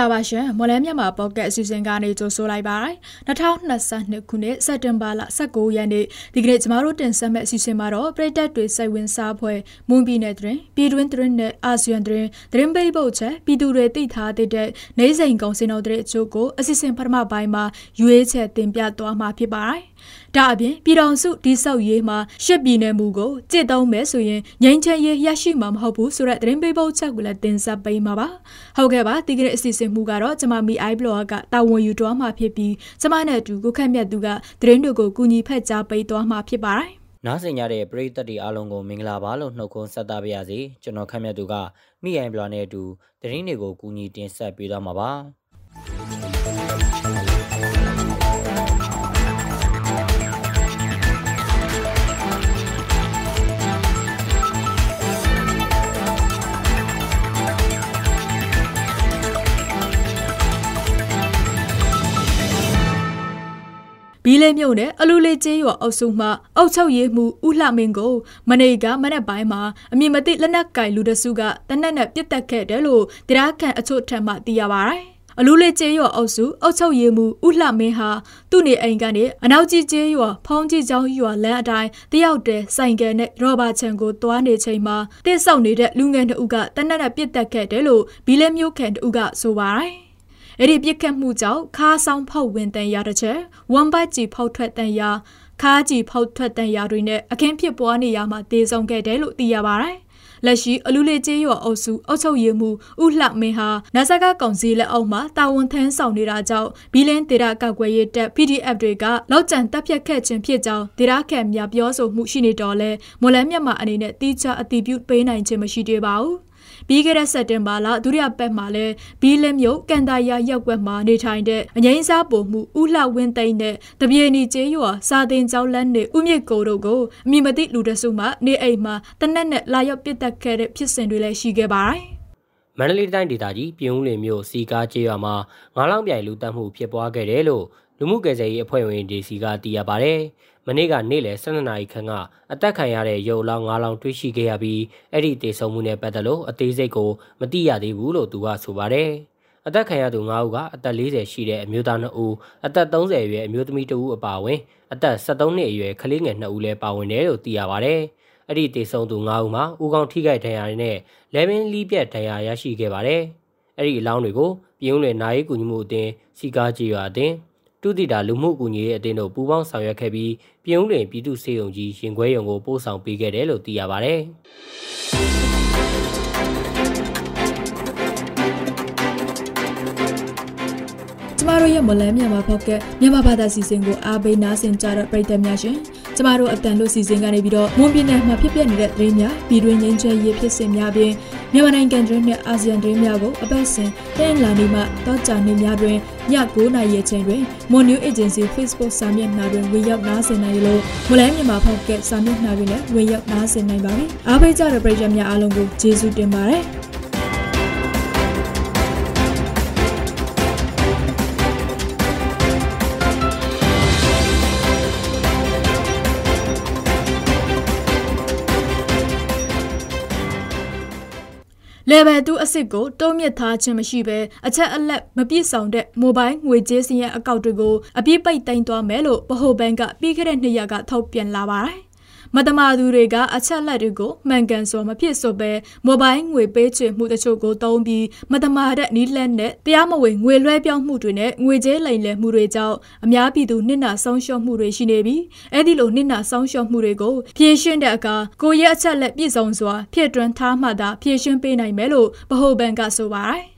င်္ဂလာပါရှင်မော်လမြိုင်မှာပေါ့ကက်အစီအစဉ်ကနေကြိုဆိုလိုက်ပါတယ်2022ခုနှစ်စက်တင်ဘာလ19ရက်နေ့ဒီကနေ့ကျမတို့တင်ဆက်မယ့်အစီအစဉ်မှာတော့ပြည်သက်တွေစိတ်ဝင်စားဖွယ်မွန်ပြည်နယ်တွင်ပြည်တွင်းတွင်နဲ့အာဆီယံတွင်သတင်းပေးပုတ်ချက်ပြည်သူတွေသိထားတဲ့နေစဉ်ကုန်စင်တော်တဲ့အကျိုးကိုအစီအစဉ်ပထမပိုင်းမှာရွေးချယ်တင်ပြသွားမှာဖြစ်ပါတယ်ဒါအပြင်ပြည်တော်စုဒီဆောက်ရေးမှာရှစ်ပြည်နယ်မူကိုကြစ်သုံးမယ်ဆိုရင်ငြိမ်းချမ်းရေးရရှိမှာမဟုတ်ဘူးဆိုတဲ့သတင်းပေးပုတ်ချက်ကိုလည်းတင်ဆက်ပေးမှာပါဟုတ်ကဲ့ပါဒီကနေ့အစီအစဉ်မှုကတော့ကျွန်မမီအိုင်ဘလော့ကတာဝန်ယူတော်မှာဖြစ်ပြီးကျွန်မနဲ့အတူကိုခန့်မြတ်သူကသတင်းတွေကိုကူညီဖက်ကြားပေးသွားမှာဖြစ်ပါတယ်နားဆင်ကြတဲ့ပရိသတ်တွေအားလုံးကိုမင်္ဂလာပါလို့နှုတ်ခွန်းဆက်သပါရစေကျွန်တော်ခန့်မြတ်သူကမိအိုင်ဘလော့နဲ့အတူသတင်းတွေကိုကူညီတင်ဆက်ပေးသွားမှာပါ ဘီလေးမြို့နယ်အလူလေးကျေးရွာအုပ်စုမှအုပ်ချုပ်ရေးမှူးဦးလှမင်းကိုမနေ့ကမနက်ပိုင်းမှာအမည်မသိလက်နက်ကင်လူတစုကတနက်နဲ့ပြစ်တက်ခဲ့တယ်လို့တရားခံအချို့ထံမှသိရပါတယ်။အလူလေးကျေးရွာအုပ်စုအုပ်ချုပ်ရေးမှူးဦးလှမင်းဟာသူ့နေအိမ်ကနေအနောက်ကြီးကျေးရွာဖုံးကြီးကျောင်းရွာလမ်းအတိုင်းတယောက်တည်းဆိုင်ကယ်နဲ့ရောဘာချန်ကိုတွားနေချိန်မှာတစ်ဆောက်နေတဲ့လူငယ်တို့ကတနက်နဲ့ပြစ်တက်ခဲ့တယ်လို့ဘီလေးမျိုးခံတို့ကဆိုပါတယ်။ အဲ့ဒီပြစ်ခတ်မှုကြောင့်ခါဆောင်ဖောက်ဝင်တန်ရတဲ့ချက်ဝမ်ဘတ်ကြီးဖောက်ထွက်တန်ရခါကြီးဖောက်ထွက်တန်ရတွေနဲ့အခင်းဖြစ်ပွားနေရမှာတေဆုံးခဲ့တယ်လို့သိရပါတယ်လက်ရှိအလူလေးကျေးရွာအုပ်စုအုပ်ချုပ်ရေးမှူးဦးလှမင်းဟာနာဆာကကောင်စီလက်အောက်မှာတာဝန်ထမ်းဆောင်နေတာကြောင့်ဘီလင်းဒေတာကောက်ွယ်ရေးတပ် PDF တွေကလောက်ကျန်တပ်ဖြတ်ခဲ့ခြင်းဖြစ်ကြောင်းဒေတာခန့်များပြောဆိုမှုရှိနေတော့လဲမော်လမြန်မာအနေနဲ့တိကျအတည်ပြုပေးနိုင်ခြင်းမရှိသေးပါဘူး ပြီးခဲ့တဲ့စက်တင်ဘာလဒုတိယပတ်မှာလည်းဘီလင်းမြို့ကန်တာယာရက်ွက်မှာနေထိုင်တဲ့အငိမ့်စားပုံမှုဦးလှဝင်းသိန်းနဲ့တပြေနီကျေးရွာစာတင်ကျောင်းလန်းနေဦးမြင့်ကိုတို့ကိုအမိမသိလူတစုမှနေအိမ်မှာတနက်နဲ့လာရောက်ပစ်တက်ခဲ့တဲ့ဖြစ်စဉ်တွေလည်းရှိခဲ့ပါတယ်။မန္တလေးတိုင်းဒေသကြီးပြည်ဦးလင်မြို့စီကားကျေးရွာမှာငါးလောင်းပြိုင်လူတက်မှုဖြစ်ပွားခဲ့တယ်လို့ လူမှုကယ်ဆယ်ရေးအဖွဲ့ဝင်တွေစီကသိရပါဗျ။မနေ့ကနေ့လယ်12နာရီခန့်ကအသက်ခံရတဲ့ရုပ်လောင်း၅လောင်းတွေ့ရှိခဲ့ရပြီးအဲ့ဒီတေဆုံးမှုနဲ့ပတ်သက်လို့အသေးစိတ်ကိုမသိရသေးဘူးလို့သူကဆိုပါတယ်။အသက်ခံရသူ၅ဦးကအသက်40ရှိတဲ့အမျိုးသား2ဦးအသက်30အရွယ်အမျိုးသမီး2ဦးအပါအဝင်အသက်73နှစ်အရွယ်ကလေးငယ်2ဦးလည်းပါဝင်တယ်လို့သိရပါတယ်။အဲ့ဒီတေဆုံးသူ၅ဦးမှာဦးကောင်းထိခိုက်ဒဏ်ရာနဲ့လဲမင်းလီးပြက်ဒဏ်ရာရရှိခဲ့ပါတယ်။အဲ့ဒီအလောင်းတွေကိုပြည်ုံးလယ်နိုင်ကူညီမှုအသင်းစီကားကြီးရွာအသင်း တုတိတာလူမှုကူညီရေးအသင်းတို့ပူးပေါင်းဆောင်ရွက်ခဲ့ပြီးပြည်ုံးတွင်ပြည်သူ့စေယုံကြီးရင်ခွဲရုံကိုပို့ဆောင်ပေးခဲ့တယ်လို့သိရပါဗျ။ကျမတို့ရဲ့မလန်းမြန်မာဖောက်ကမြန်မာဘာသာစီစဉ်ကိုအားပေးနားဆင်ကြတဲ့ပရိသတ်များရှင်ကျမတို့အတန်လို့စီစဉ်ကနေပြီးတော့မွန်ပြည်နယ်မှာဖြစ်ပျက်နေတဲ့သတင်းများပြည်တွင်းငင်းချဲရေးဖြစ်စဉ်များပြင် မြန်မာနိုင်ငံတွင်းနဲ့အာဆီယံတွင်းများကိုအပတ်စဉ်တင်လာနေမှတောကြနေများတွင်ည9:00နာရီအချိန်တွင် Mon New Agency Facebook စာမျက်နှာတွင်ဝင်ရောက်နားဆင်နိုင်ရလို့မလန်းမြန်မာဖောက်ကစာမျက်နှာတွင်လည်းဝင်ရောက်နားဆင်နိုင်ပါပြီ။အားပေးကြတဲ့ပရိသတ်များအားလုံးကိုကျေးဇူးတင်ပါတယ်။။ level 2အဆင့်ကိုတုံးမြစ်ထားခြင်းမရှိဘဲအချက်အလက်မပြည့်စုံတဲ့ mobile ငွေကြေးစည်းရန်အကောင့်တွေကိုအပြည့်ပိတ်သိမ်းသွားမယ်လို့ဗဟိုဘဏ်ကပြီးခဲ့တဲ့နှစ်ရက်ကထုတ်ပြန်လာပါတယ် မတမာသူတွေကအချက်လက်တွေကိုမှန်ကန်စွာမဖြစ်ဆိုပဲမိုဘိုင်းငွေပေးချေမှုတချို့ကိုသုံးပြီးမတမာတဲ့နီးလက်နဲ့တရားမဝင်ငွေလွှဲပြောင်းမှုတွေနဲ့ငွေကြေးလိမ်လည်မှုတွေကြောင့်အများပြည်သူနစ်နာဆုံးရှုံးမှုတွေရှိနေပြီးအဲ့ဒီလိုနစ်နာဆုံးရှုံးမှုတွေကိုဖြေရှင်းတဲ့အခါကိုရဲ့အချက်လက်ပြည့်စုံစွာဖြည့်တွန်းထားမှသာဖြေရှင်းပေးနိုင်မယ်လို့ဗဟိုဘဏ်ကဆိုပါတယ်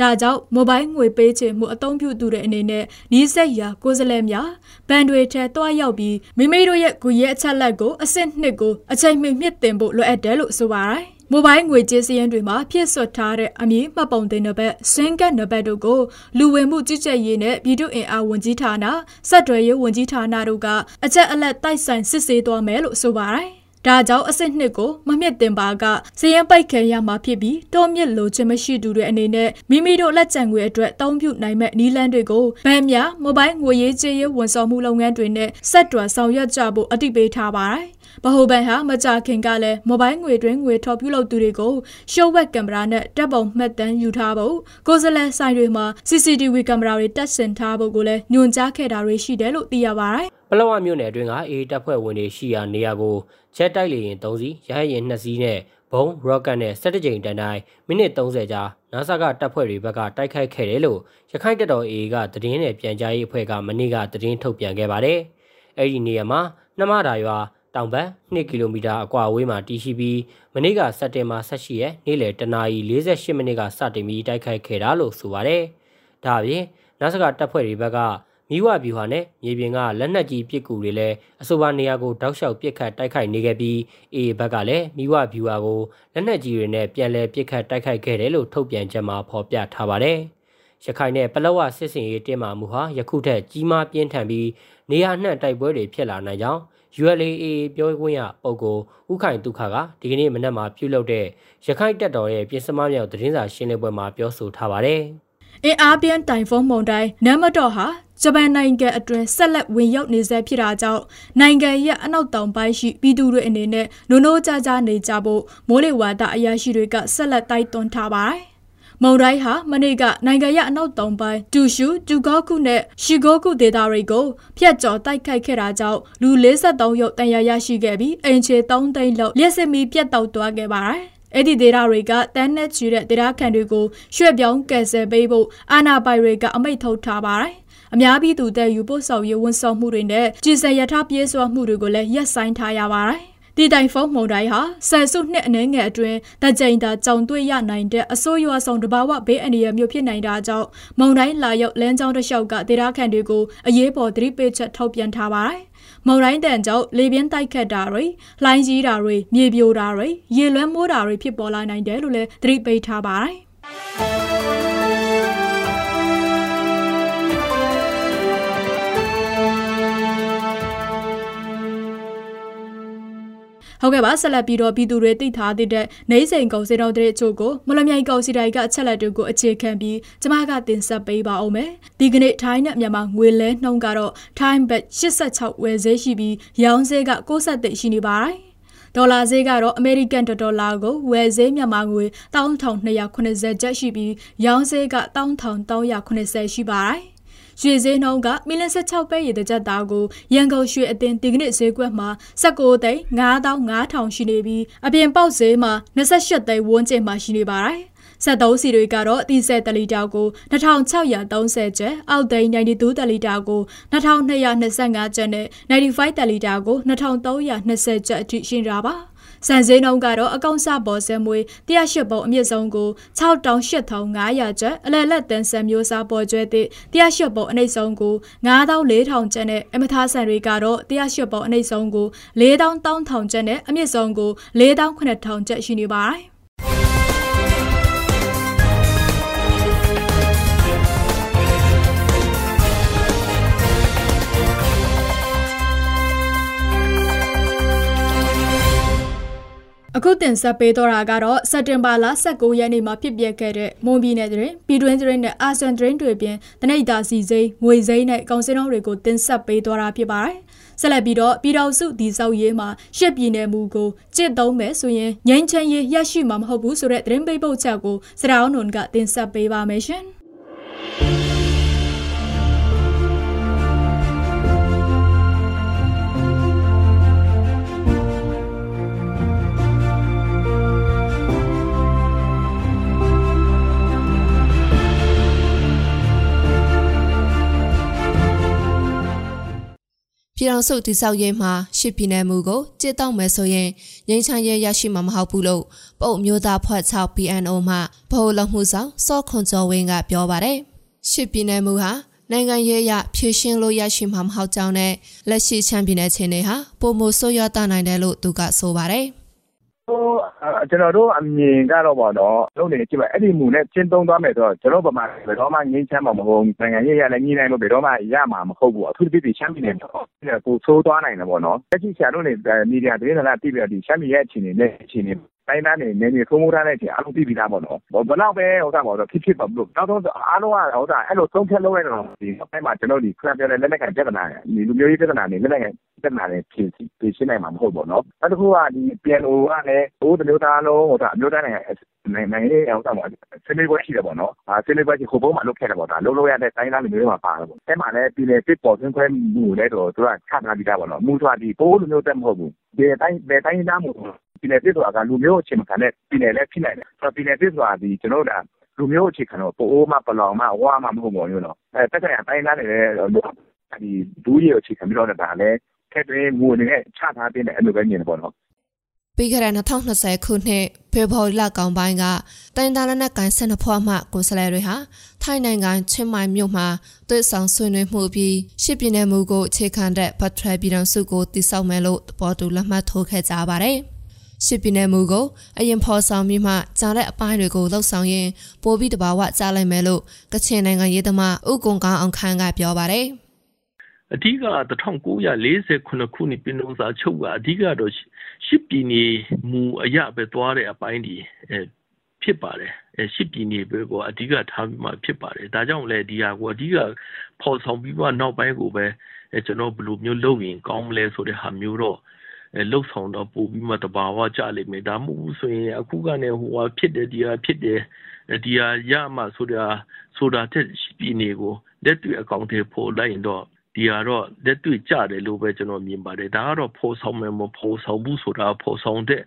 ဒါကြောင့်မိုဘိုင်းငွေပေးချေမှုအသုံးပြုသူတွေအနေနဲ့နီးစက်ရာကိုယ်စားလှယ်များဘဏ်တွေထဲတွားရောက်ပြီးမိမိတို့ရဲ့ကိုရဲ့အချက်လက်ကိုအစစ်နှစ်ကိုအချိန်မီမြင့်တင်ဖို့လိုအပ်တယ်လို့ဆိုပါတယ်။မိုဘိုင်းငွေကြေးစည်းရင်းတွေမှာဖြစ်ဆွတ်ထားတဲ့အမည်မှတ်ပုံတင်နံပါတ်၊စင်ကတ်နံပါတ်တို့ကိုလူဝင်မှုကြီးကြပ်ရေးနဲ့ပြည်သူ့အင်အားဝန်ကြီးဌာန၊စက်တွယ်ရေးဝန်ကြီးဌာနတို့ကအချက်အလက်တိုက်ဆိုင်စစ်ဆေးသွားမယ်လို့ဆိုပါတယ်။ ဒါကြောင့်အစစ်နှစ်ကိုမမြင့်တင်ပါကစည်ရင်ပိုက်ခဲရမှာဖြစ်ပြီးတိုးမြင့်လိုခြင်းမရှိသူတွေအနေနဲ့မိမိတို့လက်ကျန်ငွေအတွက်တောင်းပြုနိုင်မဲ့နီးလန်းတွေကိုဗန်များမိုဘိုင်းငွေရေးကြေးရေးဝန်ဆောင်မှုလုပ်ငန်းတွေနဲ့ဆက်တွယ်ဆောင်ရွက်ကြဖို့အတိပေးထားပါတယ် ဗဟိုဘဏ်ဟာမကြခင်ကလည်းမိုဘိုင်းငွေတွင်ငွေထော်ပြုလုပ်သူတွေကိုရှုပ်ဝက်ကင်မရာနဲ့တပ်ပုံမှတ်တမ်းယူထားဖို့ကိုယ်စားလှယ်ဆိုင်တွေမှာ CCTV ကင်မရာတွေတပ်ဆင်ထားဖို့ကိုလည်းညွှန်ကြားခဲ့တာတွေရှိတယ်လို့သိရပါတယ်ပလောဝမြို့နယ်အတွင်းကအေးတပ်ဖွဲ့ဝင်တွေရှိရာနေရာကိုချက်တိုက်လေရင်3စီးရဟရင်2စီးနဲ့ဘုံရော့ကတ်နဲ့17ကြိမ်တန်တိုင်းမိနစ်30ကြာနာဆာကတပ်ဖွဲ့တွေဘက်ကတိုက်ခိုက်ခဲ့တယ်လို့ရခိုင်တပ်တော် AA ကသတင်းနဲ့ပြန်ကြားရေးအဖွဲ့ကမနေ့ကသတင်းထုတ်ပြန်ခဲ့ပါတယ်။အဲဒီနေရာမှာနှမတာရွာ တောင်ဘက်2ကီလိုမီတာအကွာအဝေးမှာတည်ရှိပြီးမနေ့ကစက်တင်ဘာ18ရက်နေ့လယ်တနာရီ48မိနစ်ကစတင်ပြီးတိုက်ခိုက်ခဲ့တာလို့ဆိုပါတယ်။ဒါအပြင်နာဆာကတပ်ဖွဲ့တွေဘက်ကမိဝဗျူဟာနဲ့မြေပြင်ကလက်နက်ကြီးပစ်ကူတွေလည်းအဆိုပါနေရာကိုတောက်လျှောက်ပစ်ခတ်တိုက်ခိုက်နေခဲ့ပြီးအေဘက်ကလည်းမိဝဗျူဟာကိုလက်နက်ကြီးတွေနဲ့ပြန်လည်ပစ်ခတ်တိုက်ခိုက်ခဲ့တယ်လို့ထုတ်ပြန်ချက်မှာဖော်ပြထားပါတယ်။ ရခိုင်နဲ့ပလောဝစစ်စင်ရေးတင်းမာမှုဟာယခုထက်ကြီးမားပြင်းထန်ပြီးနေရာနှံ့တိုက်ပွဲတွေဖြစ်လာနိုင်ကြောင်း ULA ပြောခွင့်ရပုဂ္ဂိုလ်ဥခိုင်ဒုက္ခကဒီကနေ့မနက်မှာပြုလုပ်တဲ့ရခိုင်တပ်တော်ရဲ့ပြင်စမမြောက်သတင်းစာရှင်းလင်းပွဲမှာပြောဆိုထားပါတယ်။အင်အားပြင်းတိုင်ဖုန်းမုန်တိုင်းနမ်မတော်ဟာဂျပန်နိုင်ငံအတွင်းဆက်လက်ဝင်ရောက်နေဆဲဖြစ်တာကြောင့်နိုင်ငံရဲ့အနောက်တောင်ပိုင်းရှိပြည်သူတွေအနေနဲ့နိုးနိုးကြားကြားနေကြဖို့မိုးလေဝသအရာရှိတွေကဆက်လက်တိုက်တွန်းထားပါတယ်။ မုံတိုင်းဟာမနေ့ကနိုင်ငံရအနောက်တောင်ပိုင်းတူရှူတူဂေါခုနဲ့ရှီဂိုခုဒေသတွေကိုဖျက်ကျော်တိုက်ခိုက်ခဲ့တာကြောင့်လူ53ရုပ်တန်ရာရရှိခဲ့ပြီးအင်ချေ3သိန်းလောက်လျှက်စစ်မီပြတ်တောက်သွားခဲ့ပါတယ်။အဲ့ဒီဒေတာတွေကတန်းနဲ့ချီတဲ့ဒေတာခံတွေကိုရွှေ့ပြောင်းကယ်ဆယ်ပေးဖို့အာနာပိုင်တွေကအမိန့်ထုတ်ထားပါတယ်။အများပြည်သူတဲ့ယူပို့ဆောင်ရေးဝန်ဆောင်မှုတွေနဲ့ကြည်စံရထားပြေးစွာမှုတွေကိုလည်းရပ်ဆိုင်းထားရပါတယ်။ တီတိုင်ဖုန်းမုံတိုင်းဟာဆယ်စုနှစ်အနည်းငယ်အတွင်းတကြိမ်သာကြောင်တွေ့ရနိုင်တဲ့အစိုးရဆောင်တဘာဝဘေးအန္တရာယ်မျိုးဖြစ်နိုင်တာကြောင့်မုံတိုင်းလာရောက်လမ်းကြောင်းတစ်လျှောက်ကဒေသခံတွေကိုအရေးပေါ်သတိပေးချက်ထုတ်ပြန်ထားပါတယ်။မုံတိုင်းတန်ကြောင့်လေပြင်းတိုက်ခတ်တာတွေလှိုင်းကြီးတာတွေမြေပြိုတာတွေရေလွှမ်းမိုးတာတွေဖြစ်ပေါ်လာနိုင်တယ်လို့လည်းသတိပေးထားပါတယ်။ ဟုတ်ကဲ့ပါဆက်လက်ပြီးတော့ပြည်သူတွေသိထားတဲ့နေစိန်ကောင်စီတော်တဲ့အချို့ကိုမလမြိုင်ကောင်စီတိုင်းကအချက်လက်တွေကိုအခြေခံပြီးကျမကတင်ဆက်ပေးပါအောင်မယ်ဒီကနေ့ထိုင်းနဲ့မြန်မာငွေလဲနှုန်းကတော့ထိုင်းဘတ်86ဝယ်ဈေးရှိပြီးရောင်းဈေးက63ရှိနေပါတယ်ဒေါ်လာဈေးကတော့အမေရိကန်ဒေါ်လာကိုဝယ်ဈေးမြန်မာငွေ1280ကျပ်ရှိပြီးရောင်းဈေးက1380ရှိပါတယ် ရွှေဈေးနှုန်းကမီလ16ပဲရေတကြက်သားကိုရန်ကုန်ရွှေအသင်းဒီကနေ့ဈေးကွက်မှာ19သိန်း9500ရှိနေပြီးအပြင်ပေါက်ဈေးမှာ28သိန်းဝန်းကျင်မှာရှိနေပါတယ်။ဆက်သုံးစီတွေကတော့တီဆယ်တလီတာကို2630ကျပ်အောက်သိန်း92တလီတာကို2225ကျပ်နဲ့95တလီတာကို2320ကျပ်အထိရှိနေတာပါ။ စံစင်းနှုန်းကတော့အကောင့်စပေါ်စဲမွေ108ပုံအမြင့်ဆုံးကို6,8500ကျပ်အလဲလက်တန်ဆန်မျိုးစားပေါ်ကျွဲသည့်108ပုံအနှိမ့်ဆုံးကို9,4000ကျပ်နဲ့အမထားဆန်တွေကတော့108ပုံအနှိမ့်ဆုံးကို4,1000ကျပ်နဲ့အမြင့်ဆုံးကို4,9000ကျပ်ရှိနေပါတယ် အခုတင်ဆက်ပေးတော့တာကတော့စက်တင်ဘာလ19ရက်နေ့မှာဖြစ်ပျက်ခဲ့တဲ့မွန်ပြည်နယ်တွင်ပြည်တွင်းတွင်နဲ့အာဆန်တွင်တွေပြင်တနိဒာစီစိမ်းငွေစိမ်းနဲ့ကောင်စင်းတော်တွေကိုတင်ဆက်ပေးတော့တာဖြစ်ပါတယ်။ဆက်လက်ပြီးတော့ပြည်တော်စုဒီဆောက်ရေးမှာရှစ်ပြည်နယ်မူကိုကြစ်သုံးမယ်ဆိုရင်ငြိမ်းချမ်းရေးရရှိမှာမဟုတ်ဘူးဆိုတဲ့သတင်းပေးပုတ်ချက်ကိုစရာအောင်နုံကတင်ဆက်ပေးပါမယ်ရှင်။ ပြည်တော်စုတိဆောက်ရေးမှာရှစ်ပြည်နယ်မူကိုကြစ်တောက်မယ်ဆိုရင်ငြိမ်းချမ်းရေးရရှိမှာမဟုတ်ဘူးလို့ပုတ်မျိုးသားဖွဲ့6 PNO မှဗဟိုလုံမှုဆောင်စောခွန်ကျော်ဝင်းကပြောပါတယ်။ရှစ်ပြည်နယ်မူဟာနိုင်ငံရေးအရဖြည့်ရှင်းလို့ရရှိမှာမဟုတ်ကြောင်းနဲ့လက်ရှိချမ်းပြည်နယ်ချင်းတွေဟာပုံမဆိုးရွားတနိုင်တယ်လို့သူကဆိုပါတယ်။ ကျွန်တော်တို့အမြင်ကတော့ပေါ့နော်လုပ်နေကြည့်ပါအဲ့ဒီမူနဲ့ကျင်းသုံးသွားမယ်ဆိုတော့ကျွန်တော်ဗမာဘယ်တော့မှငင်းချမ်းမှာမဟုတ်နိုင်ငံရေးရလည်းညီနိုင်လို့ဘယ်တော့မှရမှာမဟုတ်ဘူးအထူးသဖြင့်ဒီရှမ်းပြည်နယ်တော့ကိုဆိုးသွားနိုင်တယ်ပေါ့နော်လက်ရှိဆရာတို့နေမီဒီယာသတင်းဌာနတိပြဒီရှမ်းပြည်ရဲ့အခြေအနေနဲ့အခြေအနေတိုင်းသားနေနေနေထုံးမိုးထားတဲ့အချိန်အားလုံးသိပြီးသားပေါ့နော်ဘယ်တော့ပဲဟိုကပေါ့တော့ဖြစ်ဖြစ်ပါဘူးနောက်ဆုံးအားလုံးကဟိုကအဲ့လိုသုံးဖြတ်လုပ်လိုက်တော့ဒီအဲ့မှာကျွန်တော်ဒီခရပြောတဲ့လက်နက်ကန်ပြဿနာဒီလူမျိုးရေးပြဿနာနေလက်နက်က ပြဿနာတွေဖြေဖြေရှင်းနိုင်မှာမဟုတ်ပေါ့နော်။နောက်တစ်ခုကဒီ PNO ကလည်းအိုးတမျိုးသားလုံးဟိုဒါအမျိုးသားနိုင်ငံနိုင်ငံရေးအောင်တောင်းပါဆွေးနွေးပွဲရှိတယ်ပေါ့နော်။အာဆွေးနွေးပွဲကြီးဟိုဘုံမှာလုပ်ခဲ့တယ်ပေါ့ဒါလုပ်လို့ရတဲ့တိုင်းသားလူမျိုးတွေမှာပါတယ်ပေါ့။အဲမှာလည်းပြည်နယ်တစ်ပေါ်ဆွေးခွဲမှုလည်းတော့သူကချထားပြီးသားပေါ့နော်။မူစွာဒီပိုးလူမျိုးတက်မဟုတ်ဘူး။ဒီတိုင်းဒီတိုင်းသားမှုပြည်နယ်တစ်ဆိုတာကလူမျိုးအချင်းမခံတဲ့ပြည်နယ်လည်းဖြစ်နိုင်တယ်။ဆိုတော့ပြည်နယ်တစ်ဆိုတာဒီကျွန်တော်တို့ကလူမျိုးအခြေခံတော့ပိုအိုးမပလောင်မဝါမမဟုတ်ပါဘူးနော်။အဲတက်ဆိုင်တိုင်းသားတွေလည်းဒီဘူးရေအခြေခံပြီးတော့ဒါလည်း ထက်တွင်းငွေနဲ့ချထားတဲ့အဲ့လိုပဲမြင်တယ်ပေါ့နော်ပြီးခဲ့တဲ့2020ခုနှစ်ဖေဖော်ဝါရီလကောင်ပိုင်းကတိုင်းသားလက်နက်ကိုင်ဆန္ဒဖွဲ့မှကိုယ်စားလှယ်တွေဟာထိုင်းနိုင်ငံချင်းမိုင်မြို့မှာတွေ့ဆောင်ဆွေးနွေးမှုပြီးရှစ်ပြည်နယ်မူကိုအခြေခံတဲ့ဘတ်ထရပြည်တော်စုကိုတိစောက်မယ်လို့ပေါ်တူလက်မှတ်ထိုးခဲ့ကြပါတယ်။ရှစ်ပြည်နယ်မူကိုအရင်ဖော်ဆောင်ပြီးမှကြားတဲ့အပိုင်းတွေကိုလှုပ်ဆောင်ရင်းပိုပြီးတဘာဝကြားလိုက်မယ်လို့ကချင်နိုင်ငံရေးသမားဥကွန်ကောင်းအောင်ခန်းကပြောပါတယ်။ အဓိက1948ခုနှစ်ပြည်တော်စာချုပ်ကအဓိကတော့ရှစ်ပြည်နေမူအရပဲသွားတဲ့အပိုင်းဒီဖြစ်ပါတယ်အဲရှစ်ပြည်နေပဲကိုအဓိကထားပြီးမှဖြစ်ပါတယ်ဒါကြောင့်လည်းဒီဟာကိုအဓိကဖော်ဆောင်ပြီးမှနောက်ပိုင်းကိုပဲအဲကျွန်တော်ဘယ်လိုမျိုးလုပ်ရင်ကောင်းမလဲဆိုတဲ့ဟာမျိုးတော့အဲလှုပ်ဆောင်တော့ပို့ပြီးမှတဘာဝကြလိမ့်မယ်ဒါမှမဟုတ်ဆိုရင်အခုကနေဟိုဟာဖြစ်တယ်ဒီဟာဖြစ်တယ်ဒီဟာရမှဆိုတာဆိုတာတဲ့ပြည်နေကိုလက်တွေ့အကောင့်တွေပေါ်လိုက်ရင်တော့ ဒီကတော့လက်တွေ့ကြတယ်လို့ပဲကျွန်တော်မြင်ပါတယ်ဒါကတော့ဖော်ဆောင်မယ်မဖော်ဆောင်ဘူးဆိုတာဖော်ဆောင်တဲ့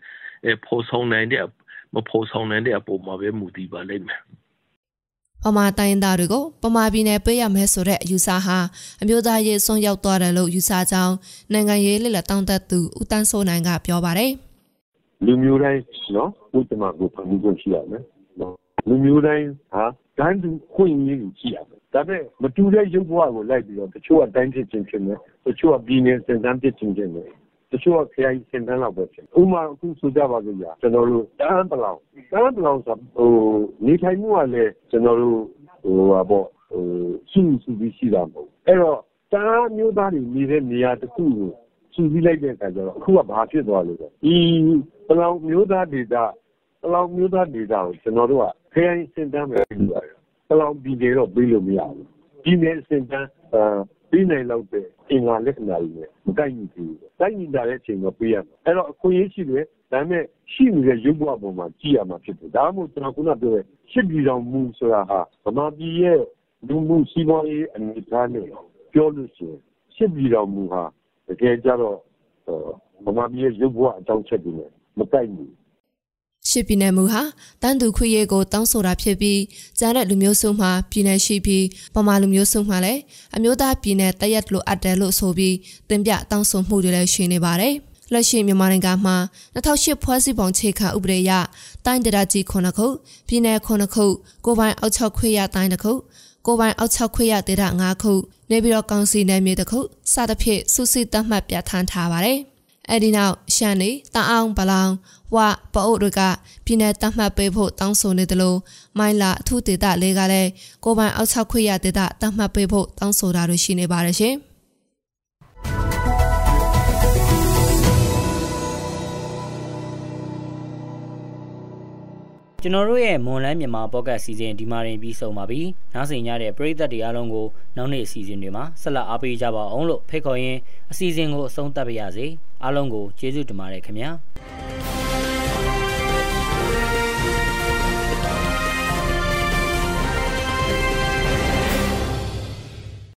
အဲဖော်ဆောင်နိုင်တဲ့မဖော်ဆောင်နိုင်တဲ့အပေါ်မှာပဲမူတည်ပါလိမ့်မယ်ပမာတိုင်းသားတွေကိုပမာပြည်နယ်ပေးရမယ်ဆိုတဲ့အယူဆဟာအမျိုးသားရေးစွန့်ရောက်သွားတယ်လို့ယူဆကြောင်းနိုင်ငံရေးလက်လက်တောင်းတသူဦးတန်းစိုးနိုင်ကပြောပါတယ်လူမျိုးတိုင်းနော်ဥတ္တမကိုဖန်မှုရှိရမယ်နော်လူမျိုးတိုင်းဟာတန်းတူခွင့်ရည်ရှိရမယ် ဒါပေမဲ့မတူတဲ့ရုပ်ဘဝကိုလိုက်ပြီးတော့တချို့ကတိုင်းဖြစ်ချင်းဖြစ်မယ်တချို့ကပြည်နယ်စင်တန်းဖြစ်ချင်းဖြစ်မယ်တချို့ကခရိုင်စင်တန်းလောက်ပဲဖြစ်ဥမာအခုဆိုကြပါစို့ကြာကျွန်တော်တို့တန်းပလောင်တန်းပလောင်ဆိုဟိုနေထိုင်မှုကလည်းကျွန်တော်တို့ဟိုပါပေါ့ဟိုစုစုပြီးရှိတာမဟုတ်အဲ့တော့တန်းမျိုးသားတွေနေတဲ့နေရာတစ်ခုကိုစုစည်းလိုက်တဲ့အခါကျတော့အခုကဘာဖြစ်သွားလို့လဲဒီပလောင်မျိုးသားဒေတာပလောင်မျိုးသားဒေတာကိုကျွန်တော်တို့ကခရိုင်စင်တန်းပဲလုပ်ရတယ် ပလောင်ပြည်နယ်တော့ပေးလို့မရဘူးပြည်နယ်အစင်တန်းပြီးနိုင်လောက်တဲ့အင်္ဂါလက္ခဏာတွေနဲ့မကိုက်ညီဘူး။ကိုက်ညီတာတဲ့အချိန်တော့ပေးရမယ်။အဲ့တော့အခွင့်အရေးရှိတယ်ဒါပေမဲ့ရှိနေတဲ့ရုပ်ဘဝပေါ်မှာကြည့်ရမှာဖြစ်တယ်။ဒါမှမဟုတ်ကျွန်တော်ခုနပြောတဲ့ရှစ်ပြည်တော်မူဆိုတာဟာဗမာပြည်ရဲ့လူမှုစီးပွားရေးအနေအထားနဲ့ပြောလို့ရှိရင်ရှစ်ပြည်တော်မူဟာတကယ်ကြတော့ဗမာပြည်ရဲ့ရုပ်ဘဝအကြောင်းချက်တွေနဲ့မကိုက်ညီဘူး ရှစ်ပြည်နယ်မူဟာတန်းသူခွေရဲကိုတောင်းဆိုတာဖြစ်ပြီးကျန်တဲ့လူမျိုးစုမှပြည်နယ်ရှိပြီးပမာလူမျိုးစုမှလည်းအမျိုးသားပြည်နယ်တရက်လိုအပ်တယ်လို့ဆိုပြီးတင်ပြတောင်းဆိုမှုတွေလည်းရှိနေပါတယ်။လက်ရှိမြန်မာနိုင်ငံမှာ2008ဖွဲ့စည်းပုံခြေခံဥပဒေအရတိုင်းဒေသကြီး9ခုပြည်နယ်9ခုကိုပိုင်အောက်6ခွေရတိုင်းတစ်ခုကိုပိုင်အောက်6ခွေရဒေသ5ခုနေပြည်တော်ကောင်စီနယ်မြေတစ်ခုစသဖြင့်စုစည်းသတ်မှတ်ပြဋ္ဌာန်းထားပါတယ်။ အဲဒီနောက်ရှမ်းနေတအောင်ပလောင်ဝပအုပ်တွေကပြည်내တတ်မှတ်ပေးဖို့တောင်းဆိုနေတယ်လို့မိုင်းလာအထူးဒေသလေးကလည်းကိုပိုင်အောက်၆ခွေရဒေသတတ်မှတ်ပေးဖို့တောင်းဆိုတာတွေရှိနေပါတယ်ရှင်။ကျွန်တော်တို့ရဲ့မွန်လန်းမြန်မာပေါ့ကတ်စီစဉ်ဒီမှာရင်ပြီးဆုံးပါပြီ။နောက်ဆက်ရတဲ့ပရိသတ်တွေအားလုံးကိုနောက်နေ့အစီအစဉ်တွေမှာဆက်လက်အားပေးကြပါအောင်လို့ဖိတ်ခေါ်ရင်းအစီအစဉ်ကိုအဆုံးသတ်ပါရစေ။ အားလုံးကိုကျေးဇူးတင်ပါတယ်ခင်ဗျာ။